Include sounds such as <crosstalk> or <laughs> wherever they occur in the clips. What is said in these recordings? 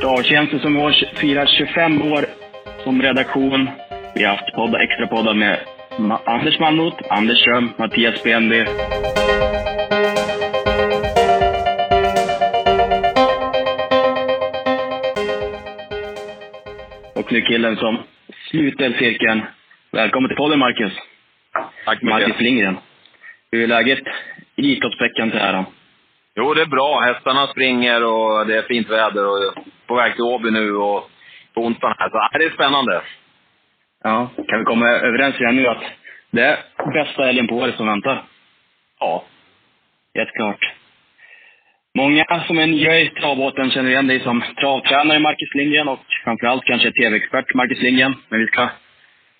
Travtjänsten som i år firar 25 år som redaktion. Vi har haft poddar, extra poddar med Anders Mannot, Anders Ström, Mattias Benby. Och nu killen som sluter cirkeln. Välkommen till podden Marcus. Tack mycket. Marcus Lindgren. Hur är läget Elitloppsveckan till äran? Jo, det är bra. Hästarna springer och det är fint väder och på väg till Åby nu och på onsdagen här. Så nej, det är spännande. Ja, kan vi komma överens redan nu att det är bästa helgen på året som väntar? Ja. Helt klart. Många som är nya i travbåten känner igen dig som travtränare Marcus Lindgren och framförallt kanske tv-expert Marcus Lindgren. Men vi ska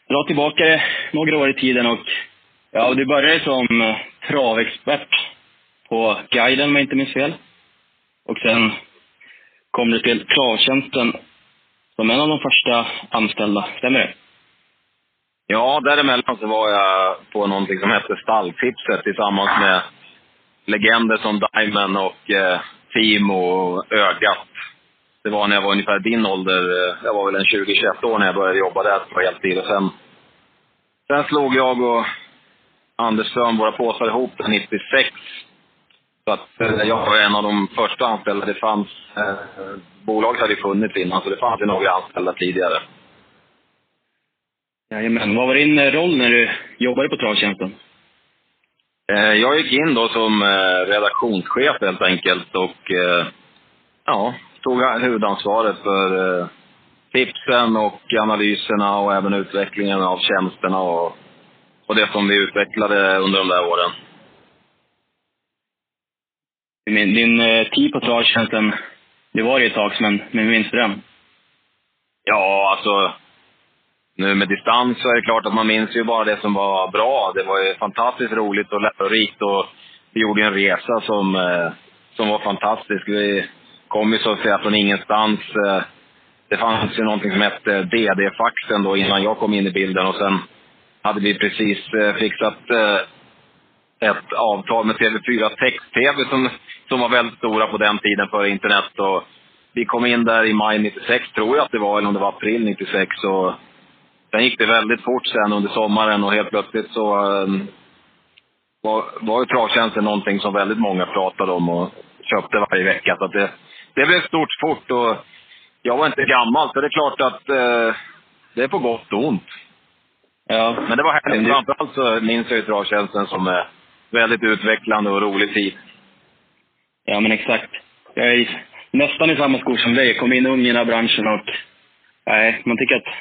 dra tillbaka det några år i tiden och ja, du började som eh, travexpert på Guiden om jag inte minns fel. Och sen kom du till Travtjänsten som en av de första anställda. Stämmer det? Ja, däremellan så var jag på någonting som hette Stalltipset tillsammans med legender som Diamond och eh, Timo och Ögat. Det var när jag var ungefär din ålder. eh, Jag var väl en 20-21 år när jag började jobba där på heltid. Och sen, sen slog jag och Anders Ström våra påsar ihop 96. Så att eh, jag var en av de första anställda. Det fanns, eh, bolaget hade ju funnits innan, så det fanns ju några anställda tidigare. Jajamän. Vad var din eh, roll när du jobbade på Travtjänsten? Eh, Jag gick in då som eh, redaktionschef helt enkelt och eh, ja, tog huvudansvaret för eh, tipsen och analyserna och även utvecklingen av tjänsterna och, och det som vi utvecklade under de där åren. Din, din eh, tid på Travtjänsten, det var ju ett tag sedan, men, men minns du den? Ja, alltså nu med distans så är det klart att man minns ju bara det som var bra. Det var ju fantastiskt roligt och lärorikt och vi gjorde en resa som, eh, som var fantastisk. Vi kom ju så att säga från ingenstans. Eh, det fanns ju någonting som hette DD-faxen då innan jag kom in i bilden och sen hade vi precis eh, fixat eh, ett avtal med TV4 Text-TV som, som var väldigt stora på den tiden före internet. Och vi kom in där i maj 96, tror jag att det var, eller om det var april 96. Och sen gick det väldigt fort sen under sommaren och helt plötsligt så ehm, var, var ju travtjänsten någonting som väldigt många pratade om och köpte varje vecka. Så att det, det blev stort fort och jag var inte gammal, så det är klart att eh, det är på gott och ont. Ja. Men det var härligt. Framförallt så minns jag ju travtjänsten som eh, väldigt utvecklande och rolig tid. Ja, men exakt. Jag är i, nästan i samma skor som dig. Jag kom in ung i den här branschen och nej, man tycker att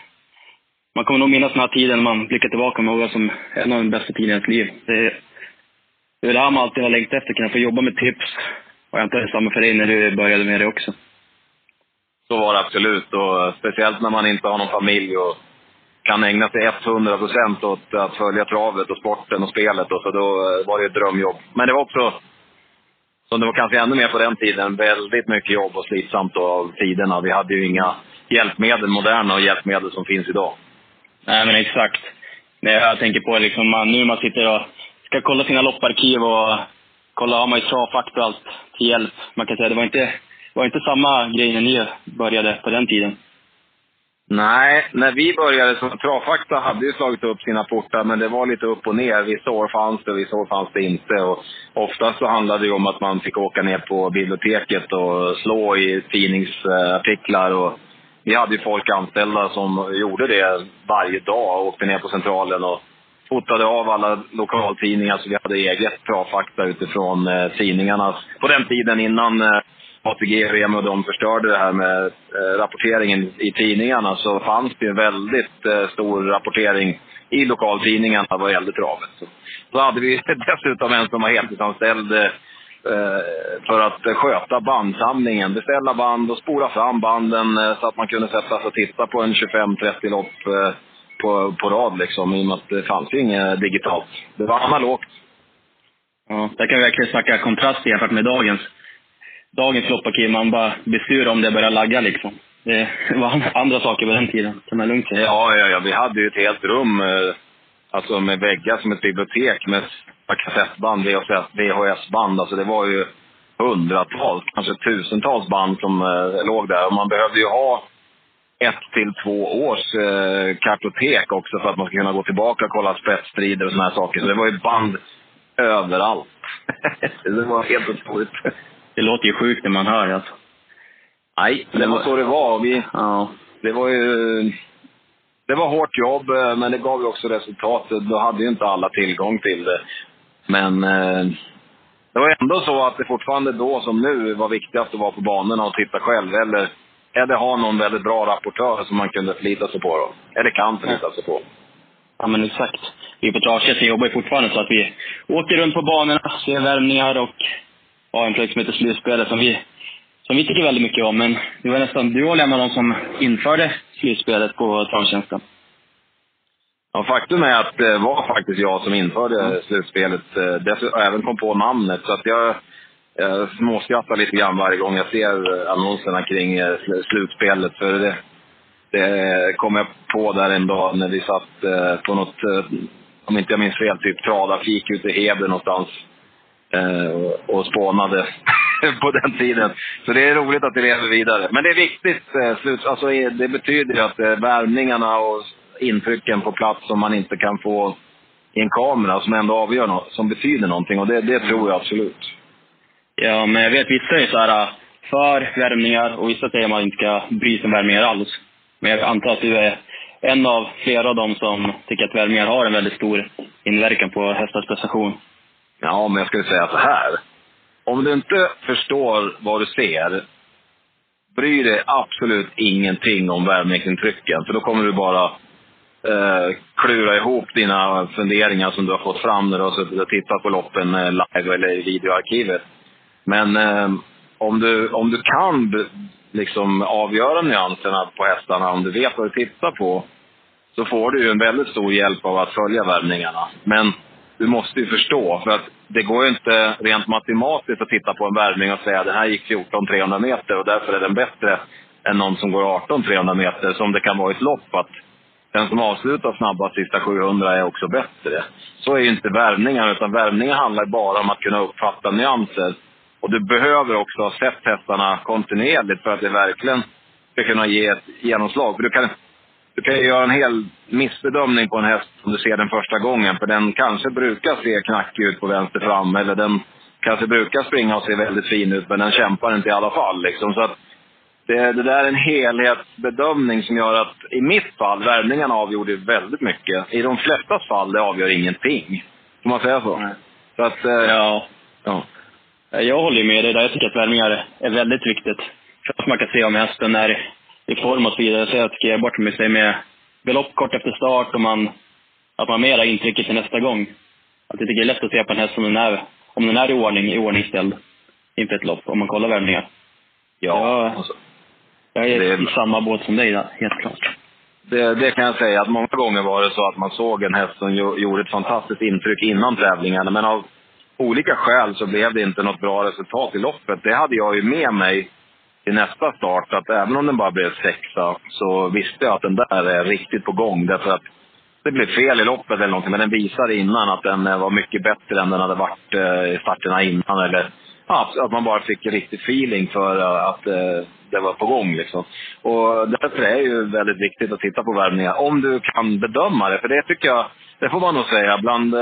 man kommer nog minnas den här tiden när man blickar tillbaka och ihåg som en av de bästa tiderna i ens liv. Det är, det är det här man alltid har längtat efter, kunna få jobba med tips. Och jag antar det är samma för dig när du började med det också. Så var det absolut. Och eh, speciellt när man inte har någon familj och kan ägna sig 100 procent åt att följa travet och sporten och spelet. Och så då eh, var det ett drömjobb. Men det var också, som det var kanske ännu mer på den tiden, väldigt mycket jobb och slitsamt av tiderna. Vi hade ju inga hjälpmedel, moderna hjälpmedel som finns idag. Nej, men exakt. Det jag tänker på liksom man, nu man sitter och ska kolla sina lopparkiv och kolla, har man ju travfakta och allt till hjälp. Man kan säga det var inte, det var inte samma grej när ni började på den tiden. Nej, när vi började så Travfakta hade ju slagit upp sina portar, men det var lite upp och ner. Vissa år fanns det, vissa år fanns det inte. Och oftast så handlade det ju om att man fick åka ner på biblioteket och slå i tidningsartiklar. Och vi hade ju folk anställda som gjorde det varje dag åkte ner på centralen och fotade av alla lokaltidningar så vi hade eget Travfakta utifrån eh, tidningarna. På den tiden innan eh, ATG, Remi och de förstörde det här med eh, rapporteringen i tidningarna så fanns det ju väldigt eh, stor rapportering i lokaltidningarna vad gällde travet. Så, så hade vi <laughs> dessutom en som var heltidsanställd eh, för att sköta bandsamlingen. Beställa band och spola fram banden eh, så att man kunde sätta sig och titta på en 25-30 lopp eh, på, på rad liksom. I och med att det fanns ju inget digitalt. Det var analogt. Ja, där kan vi verkligen snacka kontrast jämfört med dagens. Dagens lopparkiv, man bara blir sur om det börjar lagga liksom. Det var andra saker på den tiden, kan man lugnt säga. Ja, ja, ja, vi hade ju ett helt rum. Eh, alltså med väggar som ett bibliotek med kassettband, VHS-band. Alltså det var ju hundratals, kanske tusentals band som eh, låg där. Och man behövde ju ha ett till två års eh, kartotek också för att man ska kunna gå tillbaka och kolla spetsstrider och såna här saker. Så det var ju band överallt. <laughs> det var helt otroligt. Det låter ju sjukt när man hör det alltså. Nej, det var så det var. Vi, Ja. det var ju... Det var hårt jobb, eh, men det gav ju också resultat. Då hade ju inte alla tillgång till det. Men eh, det var ändå så att det fortfarande då som nu var viktigast att vara på banorna och titta själv. Eller, eller ha någon väldigt bra rapportör som man kunde förlita sig på. Då. Eller kan förlita sig på. Ja, men exakt. Vi på Travtjänsten jobbar ju fortfarande så att vi åker runt på banorna, ser värmningar och har en projekt som heter Slutspelet som vi, som vi tycker väldigt mycket om. Men det var nästan du och en av de som införde Slutspelet på Travtjänsten. Ja, faktum är att det var faktiskt jag som införde slutspelet. eh, Dessutom även kom på namnet. Så att jag, jag småskrattar lite grann varje gång jag ser eh, annonserna kring eh, sl- slutspelet. För det, det kom jag på där en dag när vi satt på något, om inte jag minns fel, typ tradarfik ute i Heder någonstans eh, och- spånade <laughs> på den tiden. Så det är roligt att det lever vidare. Men det är viktigt. eh, Slut, alltså, eh, det betyder ju att eh, och intrycken på plats som man inte kan få i en kamera som ändå avgör något, som betyder någonting. Och det, det tror jag absolut. Ja, men jag vet vissa är så här eh, för värmningar och vissa säger att man inte ska bry sig om värmningar alls. Men jag antar att du är en av flera av dem som tycker att värmningar har en väldigt stor inverkan på hästars prestation. Ja, men jag skulle säga så här. Om du inte förstår vad du ser, bry dig absolut ingenting om värmeintrycken, För då kommer du bara eh, klura ihop dina funderingar som du har fått fram när du har suttit och tittat på loppen eh, live eller i videoarkivet. Men eh, om, du, om du kan liksom avgöra nyanserna på hästarna, om du vet vad du tittar på, så får du ju en väldigt stor hjälp av att följa värmningarna. Men du måste ju förstå, för att det går ju inte rent matematiskt att titta på en värvning och säga att den här gick 14 300 meter och därför är den bättre än någon som går 18 300 meter, som det kan vara i ett lopp. Att den som avslutar snabbast sista 700 är också bättre. Så är ju inte värvningar, utan värvningar handlar bara om att kunna uppfatta nyanser. Och du behöver också ha sett hästarna kontinuerligt för att det verkligen ska kunna ge ett genomslag. För du kan, du kan ju göra en hel missbedömning på en häst om du ser den första gången. För den kanske brukar se knackig ut på vänster fram, eller den kanske brukar springa och se väldigt fin ut, men den kämpar inte i alla fall. Liksom. Så att det, det där är en helhetsbedömning som gör att i mitt fall, värvningarna avgjorde väldigt mycket. I de flesta fall, det avgör ingenting. Får man säga så? Nej. Så att, eh, Ja, ja. jag håller med dig där. Jag tycker att värmningar är väldigt viktigt. För att man kan se om hästen är i form och så vidare. Så jag jag bort med sig med belopp kort efter start och man, att man mer har intrycket till nästa gång. Att jag tycker det är lätt att se på en häst om den är, om den är i ordning, i ordningställd inför ett lopp, om man kollar värmningar. Ja, Ja. alltså, Jag är Det- i samma båt som dig helt klart. det, det kan jag säga att många gånger var det så att man såg en häst som gjo- gjorde ett fantastiskt intryck innan tävlingarna. Men av olika skäl så blev det inte något bra resultat i loppet. Det hade jag ju med mig till nästa start. Att även om den bara blev sexa så visste jag att den där är riktigt på gång. Därför att det blev fel i loppet eller någonting. Men den visade innan att den eh, var mycket bättre än den hade varit eh, i starterna innan. Eller ja, att man bara fick riktig feeling för eh, att det var på gång. Liksom. Och därför är det ju väldigt viktigt att titta på värvningar. Om du kan bedöma det. För det tycker jag, det får man nog säga, bland,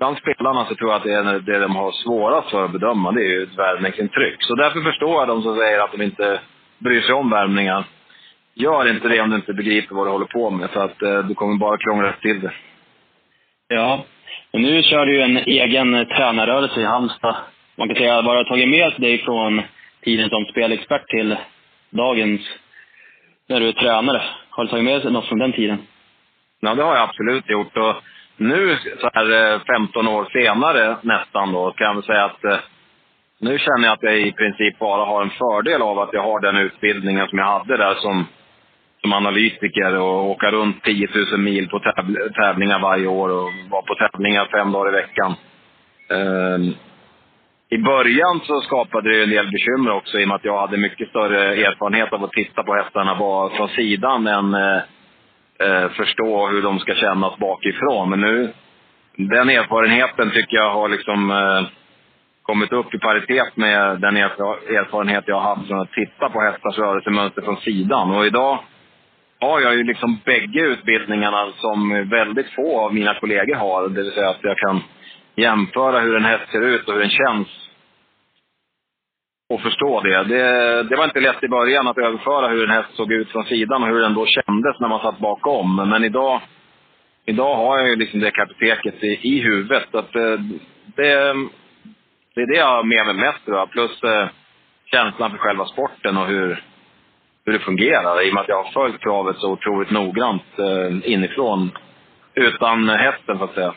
bland spelarna så tror jag att det är det de har svårast för att bedöma. Det är ju ett värvningsintryck. Så därför förstår jag de som säger att de inte bryr sig om värvningar. Gör inte det om du inte begriper vad du håller på med. För att eh, du kommer bara krångla till det. Ja, men nu kör du ju en egen eh, tränarrörelse i Halmstad. Man kan säga, vad har tagit med dig från tiden som spelexpert till dagens, när du är tränare? Har du tagit med dig något från den tiden? Ja, det har jag absolut gjort. Och nu, så här eh, 15 år senare nästan, då, kan jag väl säga att eh, nu känner jag att jag i princip bara har en fördel av att jag har den utbildningen som jag hade där som, som analytiker och åka runt 10 000 mil på täv- tävlingar varje år och vara på tävlingar fem dagar i veckan. Um, I början så skapade det en del bekymmer också i och med att jag hade mycket större erfarenhet av att titta på hästarna bara från sidan än eh, eh, förstå hur de ska kännas bakifrån. Men nu, den erfarenheten tycker jag har liksom eh, kommit upp i paritet med den erfarenhet jag har haft från att titta på hästars rörelsemönster från sidan. Och idag har jag ju liksom bägge utbildningarna som väldigt få av mina kollegor har. Det vill säga att jag kan jämföra hur en häst ser ut och hur den känns. Och förstå det. det. Det var inte lätt i början att överföra hur en häst såg ut från sidan och hur den då kändes när man satt bakom. Men idag, idag har jag ju liksom det kartoteket i, i huvudet. Att eh, det, det, är det jag har med mig mest tror jag. Plus eh, känslan för själva sporten och hur, hur det fungerar. I och med att jag har följt travet så otroligt noggrant eh, inifrån. Utan hästen, så att säga.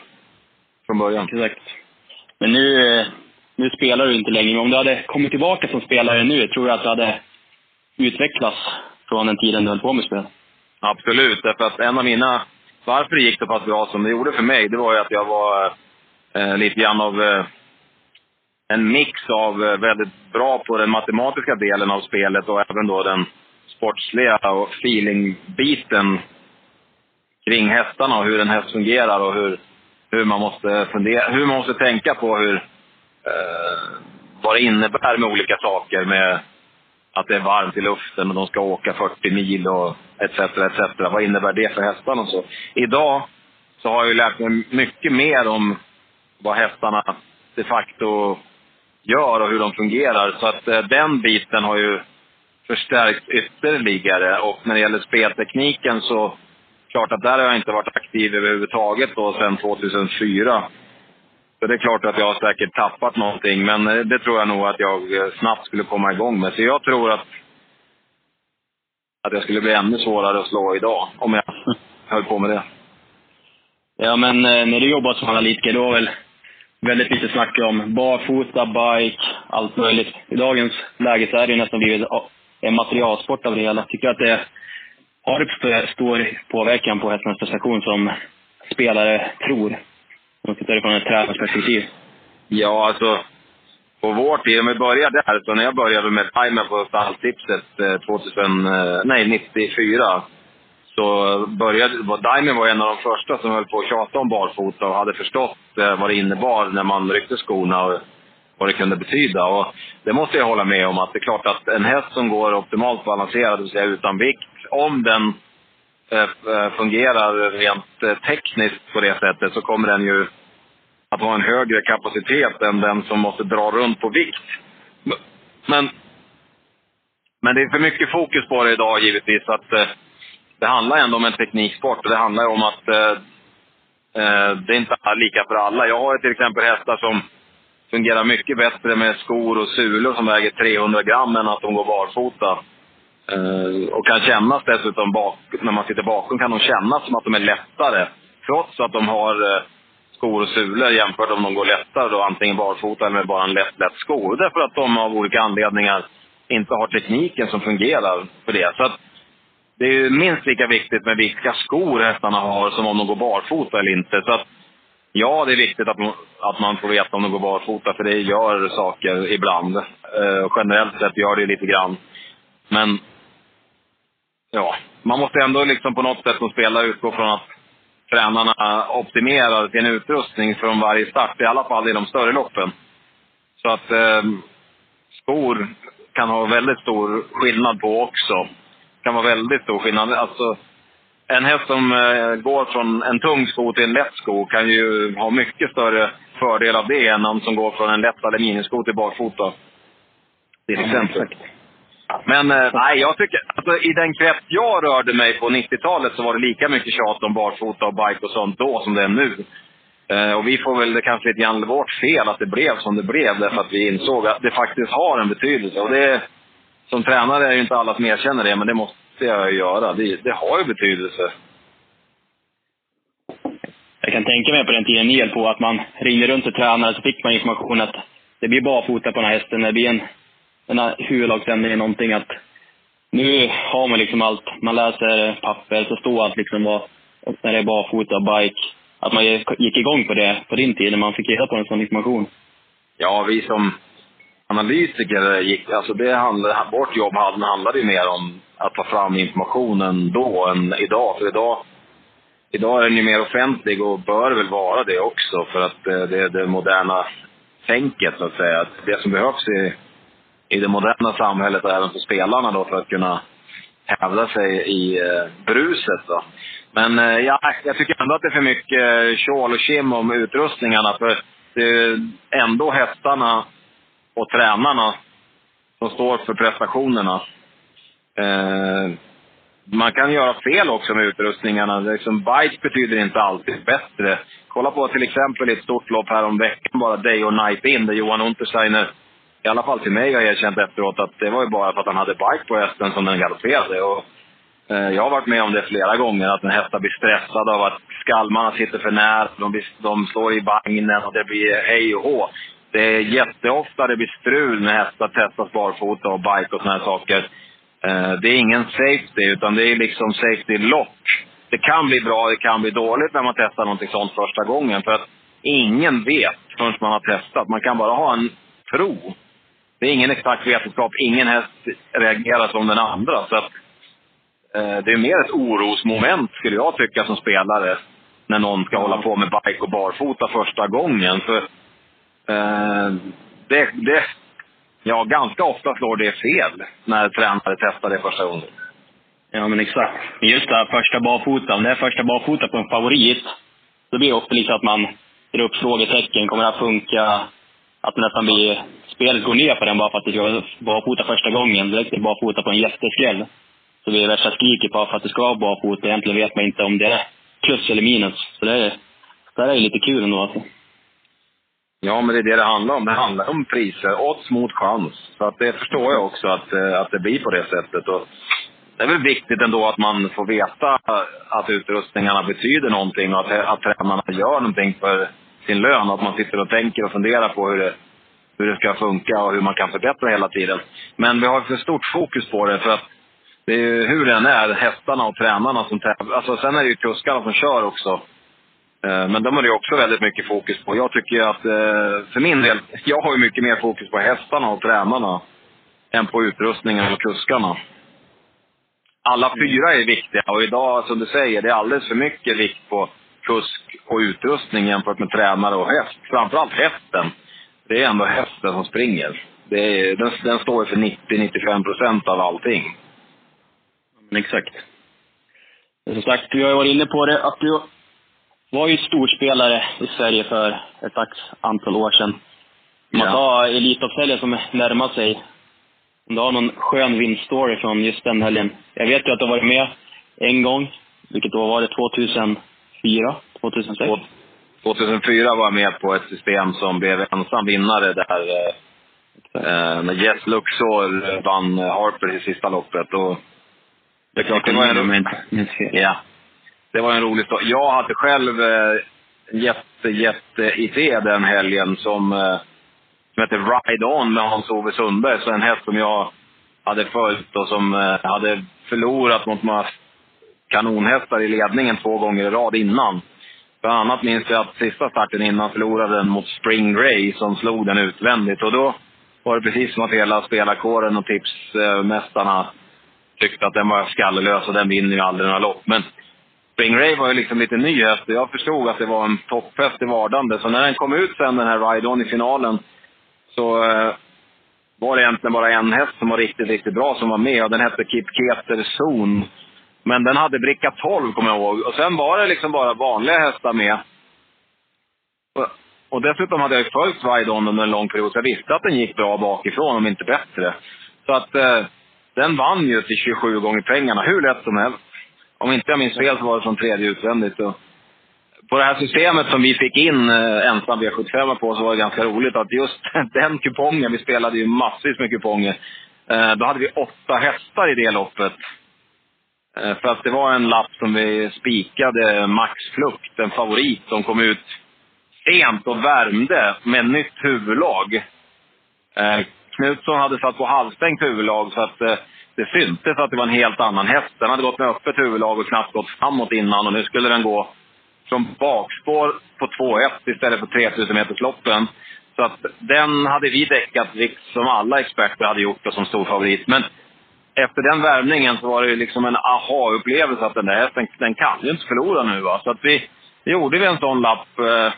Från början. Exakt. Men nu, eh, nu spelar du inte längre. Men om du hade kommit tillbaka som spelare nu, tror du att du hade utvecklats från den tiden du höll på med spel? Absolut. Därför att en av mina... Varför det gick så pass bra som det gjorde för mig, det var ju att jag var eh, lite grann av eh, en mix av eh, väldigt bra på den matematiska delen av spelet och även då den sportsliga och feeling-biten kring hästarna och hur en häst fungerar och hur, hur, man, måste fundera, hur man måste tänka på hur, eh, vad det innebär med olika saker. Med att det är varmt i luften och de ska åka 40 mil och etc. etc. Vad innebär det för hästarna och så. Idag så har jag ju lärt mig mycket mer om vad hästarna de facto gör och hur de fungerar. Så att eh, den biten har ju förstärkt ytterligare. Och när det gäller speltekniken så klart att där har jag inte varit aktiv överhuvudtaget då sedan 2004. Så det är klart att jag har säkert tappat någonting, men eh, det tror jag nog att jag eh, snabbt skulle komma igång med. Så jag tror att, att jag skulle bli ännu svårare att slå idag, om jag <laughs> höll på med det. Ja, men när du jobbar som analytiker, då var väl väldigt lite snack om barfota, bike, allt möjligt. I dagens läge så är det nästan blivit en materialsport av det hela. Tycker att det har stor påverkan på hästens prestation som spelare tror? Om man tittar från ett tränarperspektiv. Ja, alltså på vår tid, om vi börjar där, så när jag började med timer på stalltipset eh, 2000, eh, nej 94, så började, Diamond var en av de första som höll på att tjata om barfota och hade förstått eh, vad det innebar när man ryckte skorna och vad det kunde betyda. Och det måste jag hålla med om, att det är klart att en häst som går optimalt balanserad, det vill säga utan vikt, om den Eh, eh, fungerar rent eh, tekniskt på det sättet så kommer den ju att ha en högre kapacitet än den som måste dra runt på vikt. Men, men det är för mycket fokus på det idag givetvis. att eh, det handlar ändå om en tekniksport och det handlar om att eh, eh, det är inte lika för alla. Jag har till exempel hästar som fungerar mycket bättre med skor och sulor som väger 300 gram än att de går barfota. Eh, och kan kännas dessutom, bak, när man sitter bakom, kan de kännas som att de är lättare. Trots att de har eh, skor och sulor jämfört om de går lättare då, antingen barfota eller med bara en lätt, lätt sko. Därför att de av olika anledningar inte har tekniken som fungerar för det. Så att det är ju minst lika viktigt med vilka skor hästarna har som om de går barfota eller inte. Så att, ja, det är viktigt att, att man får veta om de går barfota, för det gör saker ibland. Eh, generellt sett gör det lite grann. Men ja, man måste ändå liksom på något sätt som spelare utgå från att tränarna optimerar sin utrustning från varje start, i alla fall i de större loppen. Så att eh, skor kan ha väldigt stor skillnad på också kan vara väldigt stor skillnad. Alltså, en häst som eh, går från en tung sko till en lätt sko kan ju ha mycket större fördel av det än någon som går från en lätt aluminiumsko till barfota. Till exempel. Men eh, nej, jag tycker, alltså, i den krets jag rörde mig på 90-talet så var det lika mycket tjat om barfota och bike och sånt då som det är nu. Eh, och vi får väl det kanske lite grann vårt fel att det blev som det blev, därför att vi insåg att det faktiskt har en betydelse. Och det, som tränare är det inte alla som erkänner det, men det måste jag göra. Det, det har ju betydelse. Jag kan tänka mig på den tiden ni på att man ringde runt till tränare så fick man information att det blir barfota på den här hästen. Det blir en, den en är någonting att nu har man liksom allt. Man läser papper, så står allt liksom vad, när det är barfota, bike. Att man gick igång på det på din tid, när man fick reda på en sån information. Ja, vi som analytiker gick, alltså det handlade, vårt jobb handlade ju mer om att ta fram informationen då än idag. För idag idag är den ju mer offentlig och bör väl vara det också för att eh, det är det moderna tänket så att säga. Det som behövs är i det moderna samhället och även för spelarna då för att kunna hävda sig i eh, bruset. Då. Men eh, ja, jag tycker ändå att det är för mycket eh, tjål och kim om utrustningarna. För det är ändå hästarna och tränarna som står för prestationerna. Eh, man kan göra fel också med utrustningarna. Liksom, bike betyder inte alltid bättre. Kolla på till exempel ett stort lopp här om veckan, bara Day or Night In, där Johan Untersteiner, i alla fall till mig, har erkänt efteråt att det var ju bara för att han hade bike på hästen som den galopperade. Och, eh, jag har varit med om det flera gånger, att en hästar blir stressad av att skalmarna sitter för nära, de, de slår i vagnen och det blir hej och hå. Det är jätteofta det blir strul när hästar testas barfota och bike och såna här saker. Eh, det är ingen safety, utan det är liksom safety lock. Det kan bli bra, det kan bli dåligt när man testar någonting sånt första gången. För att ingen vet förrän man har testat. Man kan bara ha en tro. Det är ingen exakt vetenskap. Ingen häst reagerar som den andra. Så att, eh, det är mer ett orosmoment, skulle jag tycka, som spelare. När någon ska hålla på med bike och barfota första gången. För eh, det, det, Ja, ganska ofta slår det fel när tränare testar det första gången. Ja, men exakt. Just det här första barfota. Om det är första barfota på en favorit, då blir det ofta liksom att man drar upp frågetecken. Kommer det här funka? Att nästan blir... Spelet går ner på den bara för att det ska vara barfota första gången. Direkt är barfota på en jätteskräll. Så blir det värsta skriket bara för att det ska vara barfota. Egentligen vet man inte om det är plus eller minus. Så det är, det är lite kul ändå alltså. Ja, men det är det det handlar om. Det handlar om priser. Odds mot chans. Så att det förstår jag också att, eh, att det blir på det sättet. Och det är väl viktigt ändå att man får veta att utrustningarna betyder någonting och att, att tränarna gör någonting för sin lön. Att man sitter och tänker och funderar på hur det, hur det ska funka och hur man kan förbättra hela tiden. Men vi har för stort fokus på det för att det är ju hur den är, hästarna och tränarna som tävlar. Alltså, sen är det ju kuskarna som kör också. Eh, men de har ju också väldigt mycket fokus på. Jag tycker att, eh, för min del, <laughs> jag har ju mycket mer fokus på hästarna och tränarna än på utrustningen och kuskarna. Alla mm. fyra är viktiga och idag, som du säger, det är alldeles för mycket vikt på kusk utrustning jämfört med tränare och häst. Framförallt hästen. Det är ändå hästen som springer. Är, den, den står för 90-95 procent av allting. Men exakt. Som sagt, vi har ju varit inne på det, att du var ju storspelare i Sverige för ett antal år sedan. Om man tar Elitloppshelgen som närmar sig, om du har någon skön vinststory från just den helgen. Jag vet ju att du har varit med en gång, vilket då var det 2004? 2006? 2004 var jag med på ett system som blev ensam vinnare där eh, när Jess Luxor vann Harper i sista loppet. Och det är klart, det var en... Ja det var en rolig start. Jag hade själv eh, jätte, jätte idé den helgen som, eh, som heter Ride On med Hans-Ove Sundberg. Så en häst som jag hade följt och som eh, hade förlorat mot några kanonhästar i ledningen två gånger i rad innan. Bland annat minns jag att sista starten innan förlorade den mot Spring Ray som slog den utvändigt. Och då var det precis som att hela spelarkåren och tipsmästarna tyckte att den var skallelös och den vinner ju aldrig några lopp. Men Spring Ray var ju liksom lite ny häst jag förstod att det var en topphäst i vardande. Så när den kom ut sen, den här Ride On i finalen, så eh, var det egentligen bara en häst som var riktigt, riktigt bra som var med och den hette Kip Keter Zon. Men den hade bricka 12, kommer jag ihåg. Och sen var det liksom bara vanliga hästar med. Och, och dessutom hade jag ju följt Svajdon On under en lång period, så jag visste att den gick bra bakifrån, om inte bättre. Så att eh, den vann ju till 27 gånger pengarna, hur lätt som helst om inte jag minns fel så var det från tredje utvändigt. Och på det här systemet som vi fick in eh, ensam V75 på så var det ganska roligt att just <laughs> den kupongen, vi spelade ju massvis med kuponger, eh, då hade vi åtta hästar i det loppet. Eh, för att det var en lapp som vi spikade, Max Flukt, en favorit som kom ut sent och värmde med nytt huvudlag. Eh, Knutsson hade satt på halvstängt huvudlag så att eh, det syntes att det var en helt annan häst. Den hade gått med öppet huvudlag och knappt gått framåt innan och nu skulle den gå från bakspår på 2-1 istället för 3000 metersloppen. Så att den hade vi däckat, som alla experter hade gjort och som stor favorit. Men efter den värvningen så var det ju liksom en aha-upplevelse att den där hästen, den kan ju inte förlora nu va. Så att vi, vi gjorde vi en sån lapp, eh,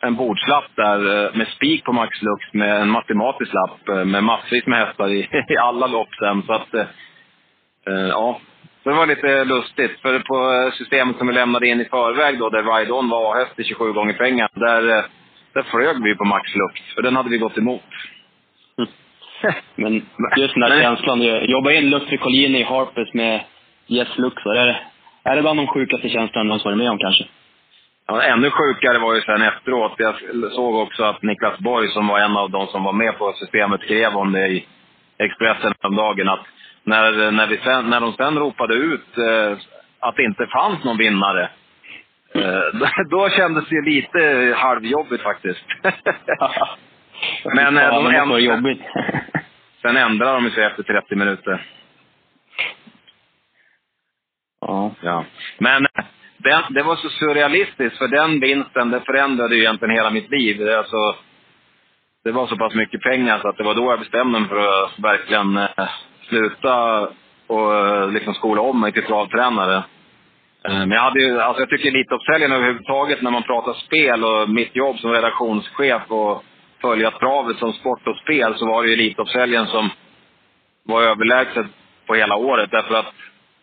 en bordslapp där eh, med spik på Max Lux med en matematisk lapp eh, med massvis med hästar i, <laughs> i alla lopp sen. Så att, ja. Så det var lite lustigt, för på systemet som vi lämnade in i förväg då, där Ride On var A-häst i 27 gånger pengar, där, där flög vi på Max Lux, för den hade vi gått emot. <laughs> Men just den där Men- känslan, jobba in Lutfi Collini i Harpers med Yes Luxor, är det, är det bland de sjukaste känslorna du någonsin varit med om kanske? Ja, ännu sjukare var ju sen efteråt. Jag såg också att Niklas Borg, som var en av de som var med på systemet, skrev om det i Expressen om dagen att när, när, vi sen, när de sen ropade ut eh, att det inte fanns någon vinnare, eh, <laughs> då, kändes det lite halvjobbigt faktiskt. <laughs> Men, eh, ja, de men det var ändå- jobbigt. <laughs> sen ändrade de sig efter 30 minuter. ja. Ja. Men eh, den, det var så surrealistiskt, för den vinsten det förändrade ju egentligen hela mitt liv. Alltså, det var så pass mycket pengar så att det var då jag bestämde mig för att verkligen eh, sluta och eh, liksom skola om mig till travtränare. Eh, Men jag, hade ju, alltså jag tycker Elitloppshelgen överhuvudtaget, när man pratar spel och mitt jobb som redaktionschef och följa travet som sport och spel, så var det ju Elitloppshelgen som var överlägset på hela året. Därför att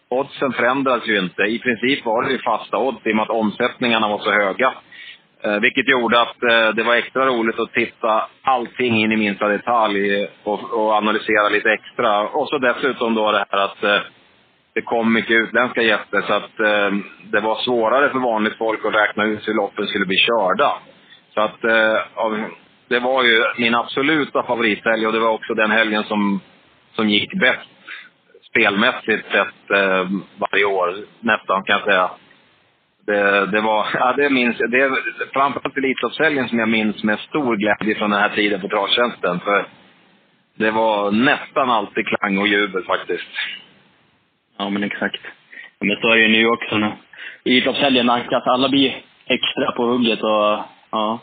oddsen förändrades ju inte. I princip var det ju fasta odds i och med att omsättningarna var så höga. Eh, vilket gjorde att eh, det var extra roligt att titta allting in i minsta detalj och, och analysera lite extra. Och så dessutom då det här att eh, det kom mycket utländska gäster så att eh, det var svårare för vanligt folk att räkna ut hur loppen skulle bli körda. Så att eh, av, det var ju min absoluta favorithelg och det var också den helgen som, som gick bäst spelmässigt sett eh, varje år, nästan kan jag säga. Det, det var, <laughs> ja det minns det är framförallt Elitloppshelgen som jag minns med stor glädje från den här tiden på travtjänsten. För det var nästan alltid klang och jubel faktiskt. Ja, men exakt. Ja, Men så är det ju nu också. Elitloppshelgen, alla blir extra på hugget och ja,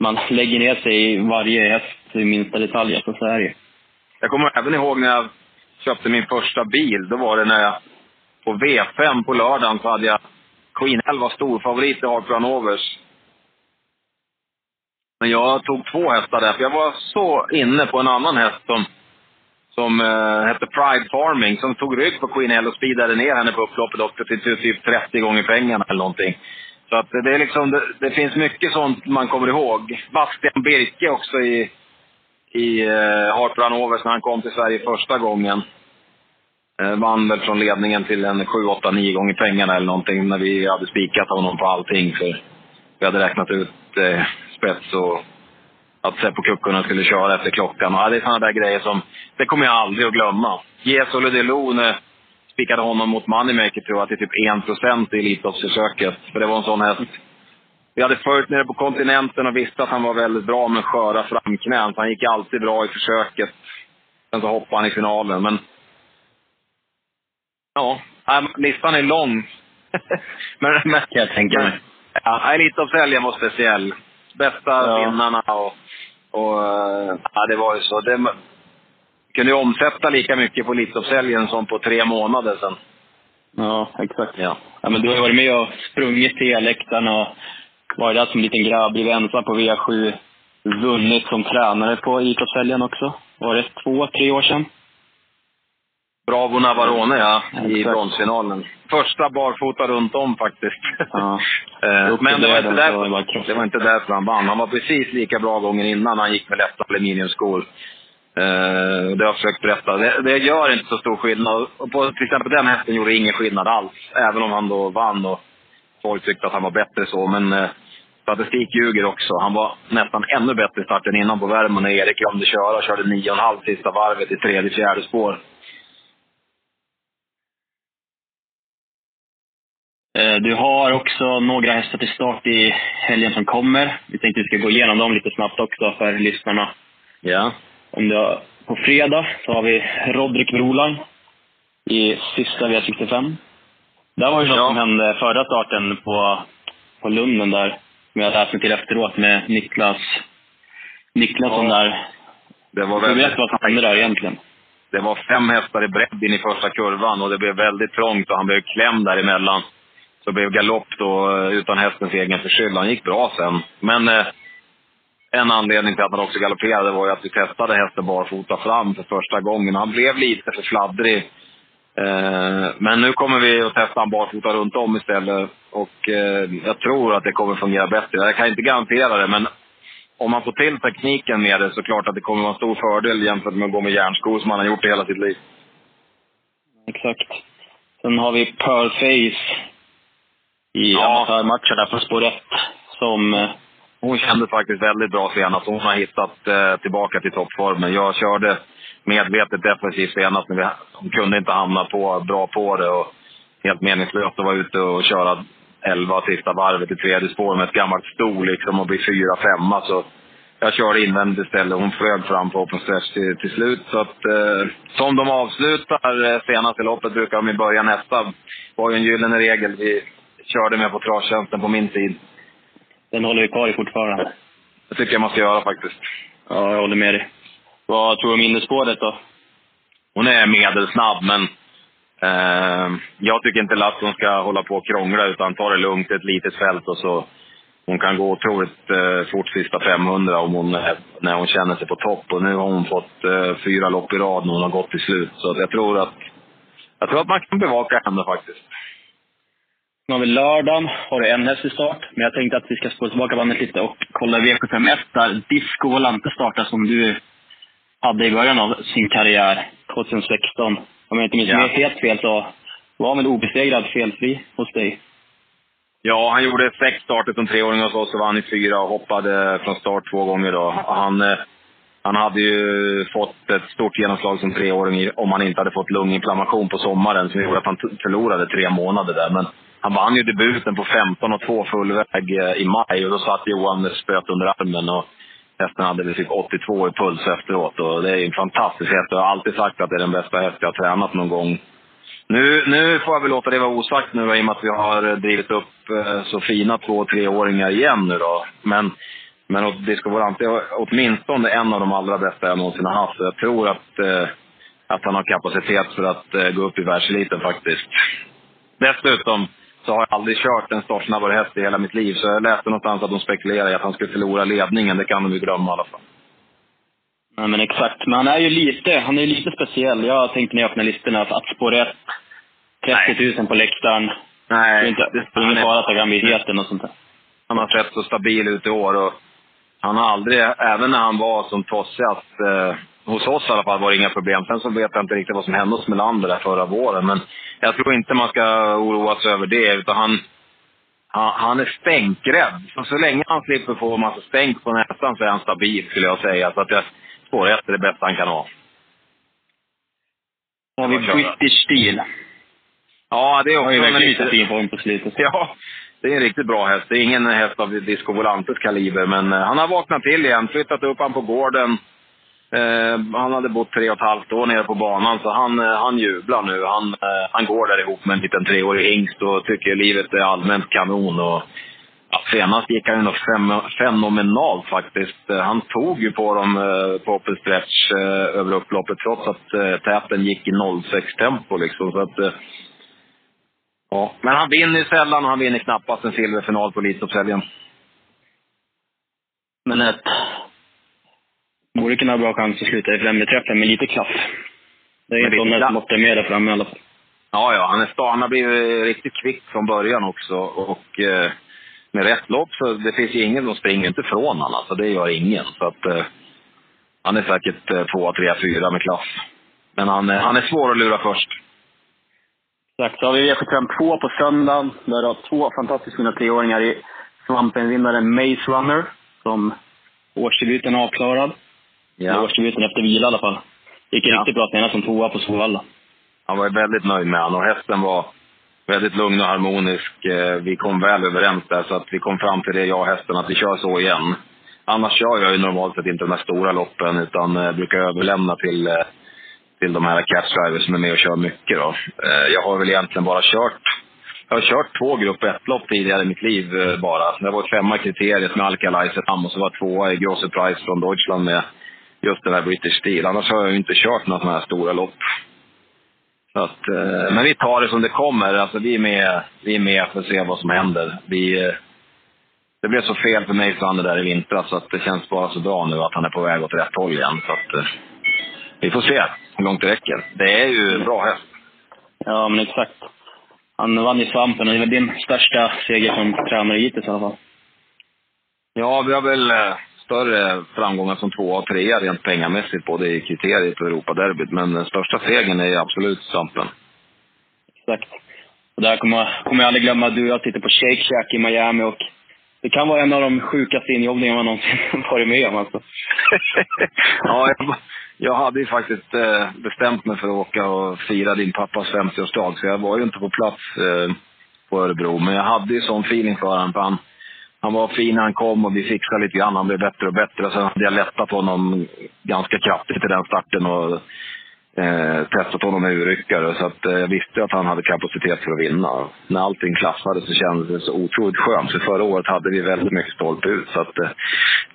man lägger ner sig i varje häst i minsta detalj. Så, så är det ju. Jag kommer även ihåg när jag köpte min första bil. Då var det när jag på V5 på lördagen så hade jag Queen 11 storfavorit i Harper Overs. Men jag tog två hästar där, för jag var så inne på en annan häst som, som eh, hette Pride Farming, som tog rygg på Queen L och speedade ner henne på upploppet också till typ, typ 30 gånger pengarna eller någonting. Så att det, är liksom, det, det finns mycket sånt man kommer ihåg. Bastian Birke också i, i eh, Hartland Overs när han kom till Sverige första gången. Eh, vann väl från ledningen till en 7, 8, 9 gånger pengarna eller någonting när vi hade spikat honom på allting. För vi hade räknat ut eh, spets och att Seppo Kukkonen skulle köra efter klockan. Och, ja, det är sådana där grejer som, det kommer jag aldrig att glömma. Gesole Delone spikade honom mot Moneymaker tror jag till typ 1% i Elitloppsförsöket. För det var en sån häst. Vi hade följt nere på kontinenten och visste att han var väldigt bra med sköra framknän. Så han gick alltid bra i försöket. Sen så hoppade han i finalen. Men Ja, listan är lång. <laughs> men, men, jag tänka mig. Ja, Elitloppshelgen var speciell. Bästa Ja. vinnarna och, och eh, ja, det var ju så. Det kunde ju omsätta lika mycket på Elitloppshelgen som på tre månader sen. Ja, exakt. Ja. Ja, men du har ju varit med och sprungit till läktaren och varit där som liten grabb, blivit ensam på V7. Vunnit som tränare på Elitloppshelgen också. Var det två, tre år sedan? Bravo Navarone ja, i Exakt. bronsfinalen. Första barfota runt om faktiskt. Ja. <laughs> Eh, Men det var, inte därför, det var inte därför han vann. Han var precis lika bra gången innan han gick med lätta aluminiumskor. Eh, det har jag försökt berätta. Det, det gör inte så stor skillnad. Och på till exempel den hästen gjorde ingen skillnad alls. Även om han då vann och folk tyckte att han var bättre så. Men eh, statistik ljuger också. Han var nästan ännu bättre i starten innan på värmen när Erik glömde köra och körde 9,5 sista varvet i tredje, fjärde spår. Eh, Du har också några hästar till start i helgen som kommer. Vi tänkte att vi ska gå igenom dem lite snabbt också för lyssnarna. Ja. Om det på fredag så har vi Rodrik Broline i sista V65. Det var ju något Ja. som hände förra starten på, på Lunden där, som jag läste till efteråt med Niklas Niklasson Ja. där. Det var Du väldigt vet vad som hände där egentligen? det var fem hästar i bredd in i första kurvan och det blev väldigt trångt och han blev klämd däremellan. Så det blev galopp då eh, utan hästens egen förskyllan. Gick bra sen. Men eh, en anledning till att han också galopperade var ju att vi testade hästen barfota fram för första gången. Han blev lite för fladdrig. Eh, men nu kommer vi att testa han barfota runt om istället. Och eh, jag tror att det kommer fungera bättre. Jag kan inte garantera det, men om man får till tekniken med det så klart att det kommer vara en stor fördel jämfört med att gå med järnskor som han har gjort i hela sitt liv. Exakt. Sen har vi Pearl Face i ja. amatörmatchen där på spår 1 som... Hon kände faktiskt väldigt bra senast. Hon har hittat eh, tillbaka till toppformen. Jag körde medvetet defensivt senast. Men hon kunde inte hamna på, bra på det. Och helt meningslöst att vara ute och köra 11 sista varvet i tredje spår med ett gammalt sto liksom och bli fyra, femma. Så jag körde invändigt istället. Hon flög fram på open stretch till, till slut. Så att, eh, som de avslutar eh, senaste loppet brukar de i början nästa. var ju en gyllene regel vi körde med på travtjänsten på min tid. Den håller vi kvar i fortfarande. Det tycker jag man ska göra faktiskt. Ja, jag håller med dig. Vad tror du om innerspåret då? Hon är medelsnabb, men eh, jag tycker inte Lasson ska hålla på och krångla, utan ta det lugnt ett litet fält och så hon kan gå otroligt eh, fort sista 500 om hon, när hon känner sig på topp. Och nu har hon fått eh, fyra lopp i rad när hon har gått till slut. Så jag tror att, jag tror att man kan bevaka henne faktiskt. Nu har vi lördagen, har du en häst i start. Men jag tänkte att vi ska spå tillbaka bandet lite och kolla V751 där Disco Volante startar som du hade i början av sin karriär, 2016. Om jag inte minns ja. helt fel så var han väl obesegrad felfri hos dig? Ja, han gjorde sex starter som treåring hos oss och vann i fyra och hoppade från start två gånger. Då. Han, eh, han hade ju fått ett stort genomslag som treåring om han inte hade fått lunginflammation på sommaren som gjorde att han förlorade tre månader där. Men han vann ju debuten på 15 och 2 fullväg eh, i maj och då satt Johan med spöet under armen. Och hästen hade väl typ 82 i puls efteråt. Och det är en fantastisk häst. Jag har alltid sagt att det är den bästa häst jag har tränat någon gång nu, nu får jag väl låta det vara osagt nu i och med att vi har drivit upp eh, så fina två och treåringar igen nu då. Men, men Volante är åtminstone en av de allra bästa jag någonsin har haft. Jag tror att, eh, att han har kapacitet för att eh, gå upp i världseliten faktiskt. Dessutom så har jag aldrig kört en startsnabbare häst i hela mitt liv. Så jag läste någonstans att de spekulerar i att han skulle förlora ledningen. Det kan de ju glömma i alla fall. Ja, men exakt. Men han är ju lite, han är lite speciell. Jag tänkte när jag öppnade listorna att spår 1, 30 000 på läktaren. Nej. Det är, inte, det är ingen fara för graviditeten och sånt där. Han har sett så stabil ut i år och han har aldrig, även när han var som tossigast, eh, hos oss i alla fall, var det inga problem. Sen så vet jag inte riktigt vad som hände hos Melander där förra våren. Men jag tror inte man ska oroa sig över det, utan han, han, han är stänkrädd. Så, så länge han slipper få en massa stänk på näsan så är han stabil, skulle jag säga. Så att jag, spår 1 är det bästa han kan ha. Har vi British Steel. Ja, det är också en lite fin form på slutet. Ja, det är en riktigt bra häst. Det är ingen häst av Disco Volantes kaliber, men eh, han har vaknat till igen. Flyttat upp han på gården. Eh, han hade bott tre och ett halvt år nere på banan, så han, eh, han jublar nu. Han, eh, han går där ihop med en liten treårig hingst och tycker livet är allmänt kanon. Och Ja, senast gick han ju något fenomenalt faktiskt. Eh, han tog ju på dem eh, på open stretch eh, över upploppet trots att eh, täten gick i 06-tempo liksom. Så att, ja. Men han vinner sällan och han vinner knappast en silverfinal på Elitloppshelgen. Men ett borde kunna ha bra chans att sluta i främre träffen med lite klaff. Det är inte som måste med där framme i alla fall. Ja, ja. Han, är han har blivit riktigt kvick från början också. Och eh, med rätt lopp så det finns ju ingen som springer inte från honom. Alltså, det gör ingen. Så att, eh, han är säkert eh, två, tre, fyra med klass. Men han, han är svår att lura först. Exakt. Så har vi V752 på söndagen. Där har två fantastiskt fina treåringar i Svampenvinnaren Maze Runner. Som årsdebuten är avklarad. Ja. Årsdebuten efter vila i alla fall. Gick ja. riktigt bra senast som tvåa på Solvalla. Han var väldigt nöjd med honom och hästen var väldigt lugn och harmonisk. Eh, vi kom väl överens där, så att vi kom fram till det, jag och hästen, att vi kör så igen. Annars kör jag ju normalt sett inte de här stora loppen, utan eh, brukar överlämna till, eh, till de här catchdrivers som är med och kör mycket. Då. Eh, jag har väl egentligen bara kört jag har kört två grupp 1-lopp tidigare i mitt liv eh, bara. Det var femma kriteriet med Alkalize och så var tvåa i Grosse Price från Deutschland med just den här British Steel. Annars har jag ju inte kört några sådana här stora lopp. Så att, eh, men vi tar det som det kommer. Alltså, vi, är med, vi är med för att se vad som händer. Vi, eh, det blev så fel för mig för där i vintras så att det känns bara så bra nu att han är på väg åt rätt håll igen. Så att, eh, vi får se hur långt det räcker. Det är ju en bra häst. Ja, men exakt. Han vann i Svampen och det är väl din största seger som tränare hittills i alla fall. Ja, vi har väl eh, större framgångar som tvåa och trea rent pengamässigt, både i kriteriet och Europaderbyt. Men den största segern är absolut Svampen. Exakt. Och där kommer, kommer jag aldrig glömma att du och jag sitter på Shake Shack i Miami och det kan vara en av de sjukaste injobbningarna man någonsin <laughs> varit med om alltså. <laughs> ja, jag, jag hade ju faktiskt eh, bestämt mig för att åka och fira din pappas 50-årsdag, så jag var ju inte på plats eh, på Örebro. Men jag hade ju sån feeling för honom, för han, han var fin när han kom och vi fixade lite grann. Han blev bättre och bättre. Sen hade jag lättat honom ganska kraftigt i den starten och eh, testat honom med urryckare. Så att, eh, jag visste att han hade kapacitet för att vinna. När allting klaffade så kändes det så otroligt skönt. För förra året hade vi väldigt mycket stolpe ut. Så att, eh,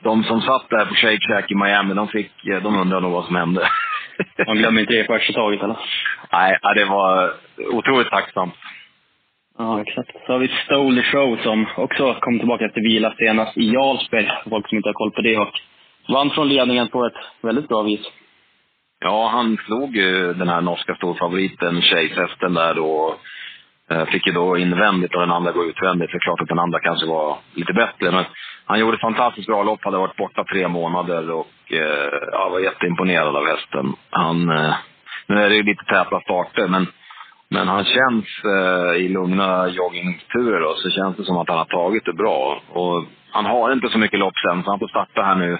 de som satt där på Shake Shack i Miami, de, fick, eh, de undrade nog vad som hände. <laughs> Man glömmer inte det första taget, eller? Nej, det var otroligt tacksamt. Ja, exakt. Så har vi Stole Show som också kom tillbaka efter vila senast i Jarlsberg, folk som inte har koll på det. Och vann från ledningen på ett väldigt bra vis. Ja, han slog ju den här norska storfavoriten, Chase-hästen där då. Eh, fick ju då invändigt och den andra gå utvändigt. Det är klart att den andra kanske var lite bättre. Men han gjorde ett fantastiskt bra lopp, hade varit borta tre månader och eh, ja, var jätteimponerad av hästen. Han, eh, nu är det ju lite täta starter, men, men han känns eh, i lugna joggingturer då, så känns det som att han har tagit det bra. Och han har inte så mycket lopp sen, så han får starta här nu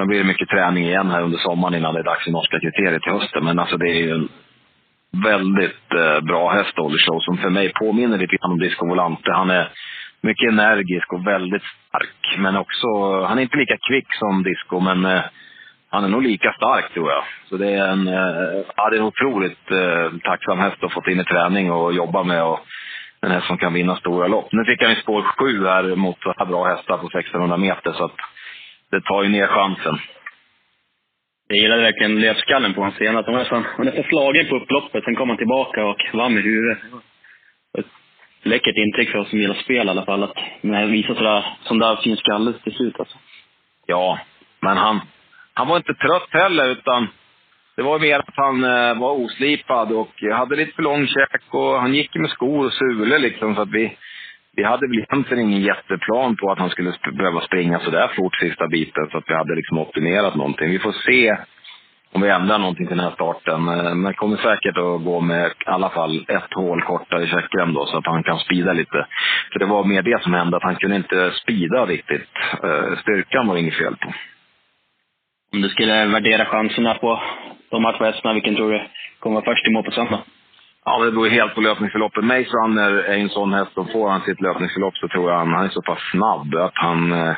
Sen blir det mycket träning igen här under sommaren innan det är dags för norska kriteriet till hösten. Men alltså det är ju en väldigt eh, bra häst, Show, som för mig påminner lite grann om Disco Volante. Han är mycket energisk och väldigt stark. Men också, han är inte lika kvick som Disco, men eh, han är nog lika stark tror jag. Så det är en, eh, ja, det är en otroligt eh, tacksam häst att fått in i träning och jobba med. Och en häst som kan vinna stora lopp. Nu fick han ju spår sju här mot så här bra hästar på 1600 meter. Så att det tar ju ner chansen. Jag gillade verkligen löpskallen på honom senast. Han var nästan, var nästan slagen på upploppet. Sen kom han tillbaka och vann med huvudet. Ett läckert intryck för oss som gillar spel i alla fall. Att visa sådär, sån där fin skalle till slut alltså. Ja, men han, han var inte trött heller utan det var mer att han eh, var oslipad och hade lite för lång käk och han gick med skor och sulor liksom så att vi, vi hade väl egentligen ingen jätteplan på att han skulle sp behöva springa så där fort sista biten så att vi hade liksom optimerat någonting. Vi får se om vi ändrar någonting till den här starten. Eh, men men kommer säkert att gå med i alla fall ett hål kortare i checkrem då så att han kan spida lite. För det var mer det som hände, att han kunde inte spida riktigt. Eh, styrkan var inget fel på. Om du skulle värdera chanserna på de här två hästarna, vilken tror du kommer vara först i mål på söndag? Ja, det beror helt på löpningsförloppet. Mace Runner är en sån häst som får han sitt löpningsförlopp så tror jag han, han är så pass snabb att han, eh,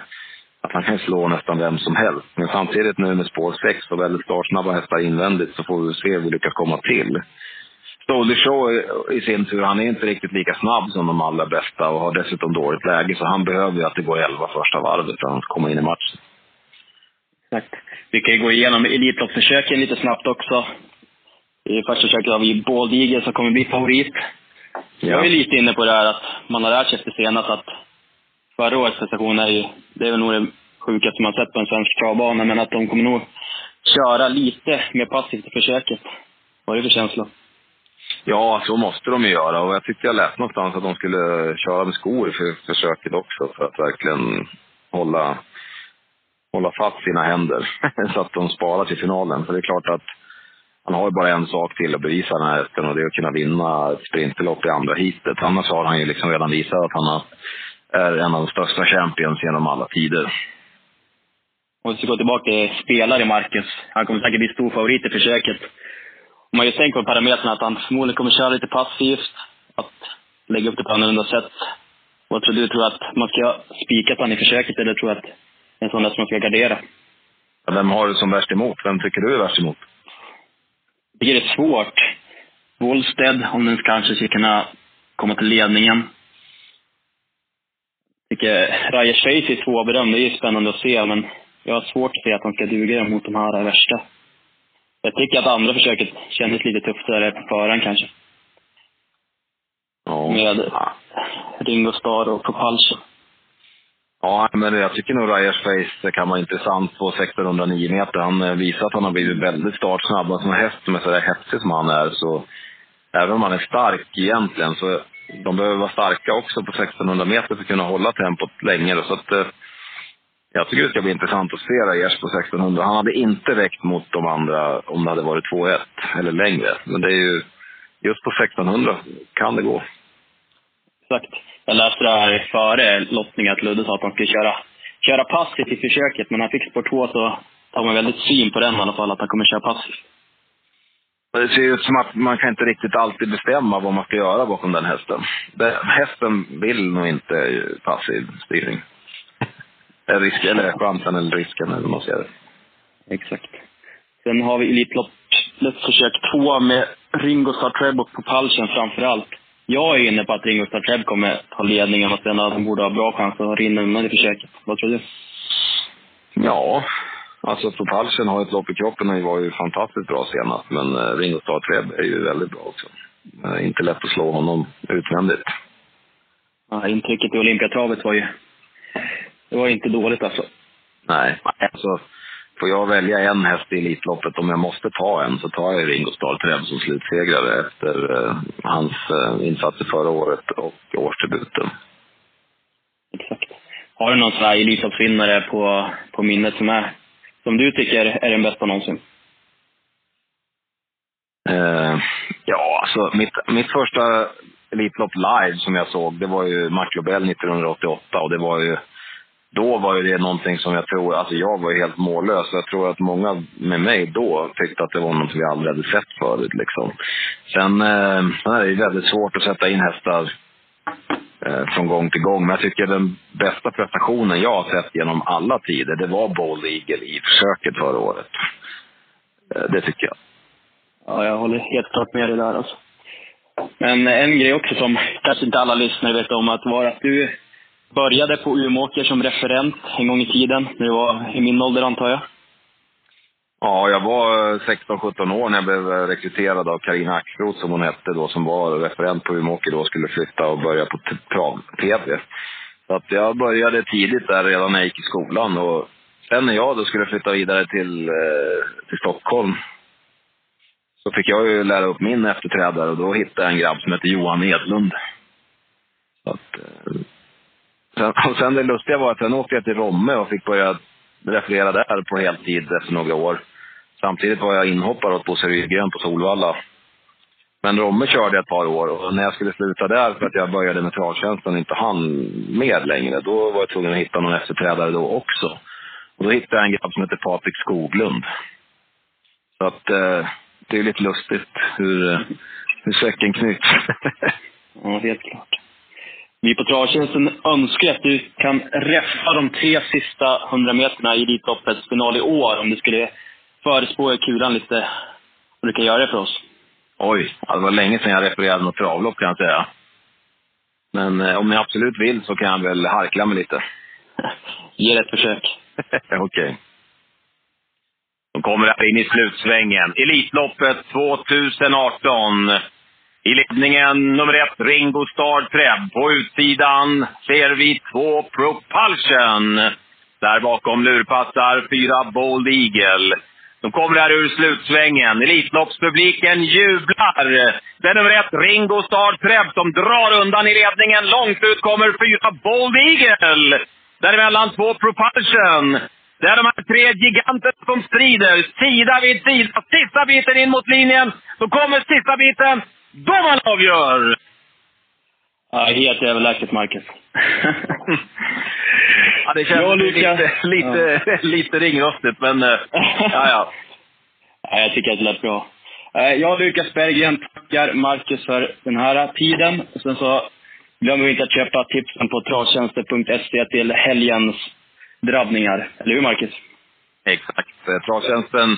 att han kan slå nästan vem som helst. Men samtidigt nu med spår 6 och väldigt startsnabba hästar invändigt så får vi se hur vi lyckas komma till. Stolder Show i sin tur, han är inte riktigt lika snabb som de allra bästa och har dessutom dåligt läge. Så han behöver ju att det går 11 första varvet för att han ska komma in i matchen. Exakt. Vi kan ju gå igenom Elitloppsförsöken lite snabbt också. I första försöket har vi Bald Eagle som kommer bli favorit. Ja. Jag är lite inne på det här att man har lärt sig efter senast att förra årets prestation är ju, det är väl nog det sjukaste man sett på en svensk travbana, men att de kommer nog köra lite mer passivt i försöket. Vad är det för känsla? Ja, så måste de ju göra. Och jag tyckte jag läste någonstans att de skulle köra med skor för försöket också, för att verkligen hålla, hålla fast sina händer. <laughs> så att de sparar till finalen. För det är klart att han har ju bara en sak till att bevisa den här hästen och det är att kunna vinna ett sprinterlopp i andra heatet. Annars har han ju liksom redan visat att han är en av de största champions genom alla tider. Om vi ska gå tillbaka till spelare, Marcus. Han kommer säkert bli stor favorit i försöket. Om man ju tänker på parametrarna att han förmodligen kommer köra lite passivt, att lägga upp det på annorlunda sätt. Vad tror du? Tror att man ska spika han i försöket eller tror du att en sån där som man ska gardera? Vem har du som värst emot? Vem tycker du är värst emot? Tycker det är svårt. Wollsted, om den kanske ska kunna komma till ledningen. Jag tycker Raja Schweiz är svårbedömd. Det är ju spännande att se, men jag har svårt att se att han ska duga mot de här värsta. Jag tycker att andra försöket kändes lite tuffare på förhand kanske. Ja. Med Ringo Starr och Propulsion. Ja, men jag tycker nog Ryers Face kan vara intressant på 1609 meter. Han eh, visar att han har blivit väldigt startsnabb. Som en häst som är så där hetsig som han är så, även om han är stark egentligen, så de behöver vara starka också på 1600 meter för att kunna hålla tempot längre. Så att, eh, jag tycker det ska bli intressant att se Ryers på 1600. Han hade inte räckt mot de andra om det hade varit 2-1 eller längre. Men det är ju, just på 1600 kan det gå. Exakt. Jag läste det här före lottningen att Ludde sa att han skulle köra, köra passivt i försöket, men när han fick spår 2 så tar man väldigt syn på den i alla fall, att han kommer köra passivt. Det ser ut som att man kan inte riktigt alltid bestämma vad man ska göra bakom den hästen. Det, hästen vill nog inte passiv styrning. <laughs> Risk, eller chansen eller risken, eller vad man säger. Exakt. Sen har vi Elitloppet försök två med Ringo Starr Treb och Propulsion framför allt. Jag är inne på att Ringo Starr Treb kommer ta ledningen och sen att de borde ha bra chans att rinna undan i försöket. Vad tror du? Ja, alltså Propulsion har ett lopp i kroppen och var ju fantastiskt bra senast. Men eh, Ringo Starr Treb är ju väldigt bra också. Eh, inte lätt att slå honom utvändigt. Ja, intrycket i Olympiatravet var ju... Det var inte dåligt alltså. Nej, alltså får jag välja en häst i Elitloppet, om jag måste ta en, så tar jag Ringo Starr Treb som slutsegrare efter eh, hans eh, insatser förra året och årsdebuten. Exakt. Har du någon sån här Elitloppsvinnare på, på minnet som, är, som du tycker är den bästa någonsin? Eh, ja, alltså mitt, mitt första Elitlopp live som jag såg, det var ju Mark Lobel 1988 och det var ju då var ju det någonting som jag tror, alltså jag var ju helt mållös. Jag tror att många med mig då tyckte att det var något vi aldrig hade sett förut. Liksom. Sen eh, är det väldigt svårt att sätta in hästar eh, från gång till gång. Men jag tycker den bästa prestationen jag har sett genom alla tider, det var Bold Eagle i försöket förra året. Eh, det tycker jag. Ja, jag håller helt klart med dig där alltså. Men eh, en grej också som kanske inte alla lyssnare vet om, att var att du började på Umeåker som referent en gång i tiden, när du var i min ålder antar jag? Ja, jag var 16-17 år när jag blev rekryterad av Karina Axroth, som hon hette då, som var referent på Umeåker då, skulle flytta och börja på trav-tv. Så att jag började tidigt där redan när jag gick i skolan. Och sen när jag då skulle flytta vidare till, eh, till Stockholm så fick jag ju lära upp min efterträdare och då hittade jag en grabb som hette Johan Edlund. Så att, eh, Sen, och sen det lustiga var att sen åkte jag till Romme och fick börja referera där på heltid efter några år. Samtidigt var jag inhoppare åt Bosse Rydgren på Solvalla. Men Romme körde jag ett par år och när jag skulle sluta där för att jag började med travtjänsten och inte hann med längre, då var jag tvungen att hitta någon efterträdare då också. Och då hittade jag en grabb som heter Patrik Skoglund. Så att eh, det är lite lustigt hur, eh, hur säcken knyts. ja, helt klart. Vi på Travtjänsten önskar att du kan räffa de tre sista hundra meterna i Elitloppets final i år. Om du skulle förespå kulan lite. Om du kan göra det för oss. Oj, det var länge sedan jag refererade något travlopp kan jag säga. Men eh, om ni absolut vill så kan jag väl harkla mig lite. <laughs> Ge det ett försök. <laughs> Okej. Okay. De kommer här in i slutsvängen. Elitloppet 2018. I ledningen nummer ett, Ringo Starr Treb. På utsidan ser vi två Propulsion. Där bakom lurpassar fyra Bold Eagle. De kommer här ur slutsvängen. Elitloppspubliken jublar. Det är nummer ett, Ringo Starr Treb, som drar undan i ledningen. Långt ut kommer fyra Bold Eagle. Däremellan två Propulsion. Det är de här tre giganterna som strider, sida vid sida. Sista biten in mot linjen. Så kommer sista biten. Då man avgör! Ja, helt överlägset, Marcus. ja, det känns ja, lite, lite, ja. lite ringrostigt, men eh, <laughs> ja, ja. ja. Jag tycker att det lät bra. Eh, jag, Lukas Berggren, tackar Marcus för den här tiden. Och sen så glömmer vi inte att köpa tipsen på travtjänster.se till helgens drabbningar. Eller hur, Marcus? Exakt. Eh, travtjänsten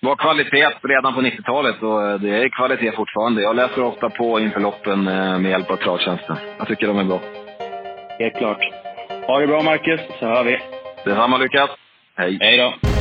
var kvalitet redan på 90-talet och eh, det är kvalitet fortfarande. Jag läser ofta på inför loppen eh, med hjälp av travtjänsten. Jag tycker de är bra. Helt klart. Ha det bra Marcus, så hör vi. Detsamma Lukas. Hej. Hej då.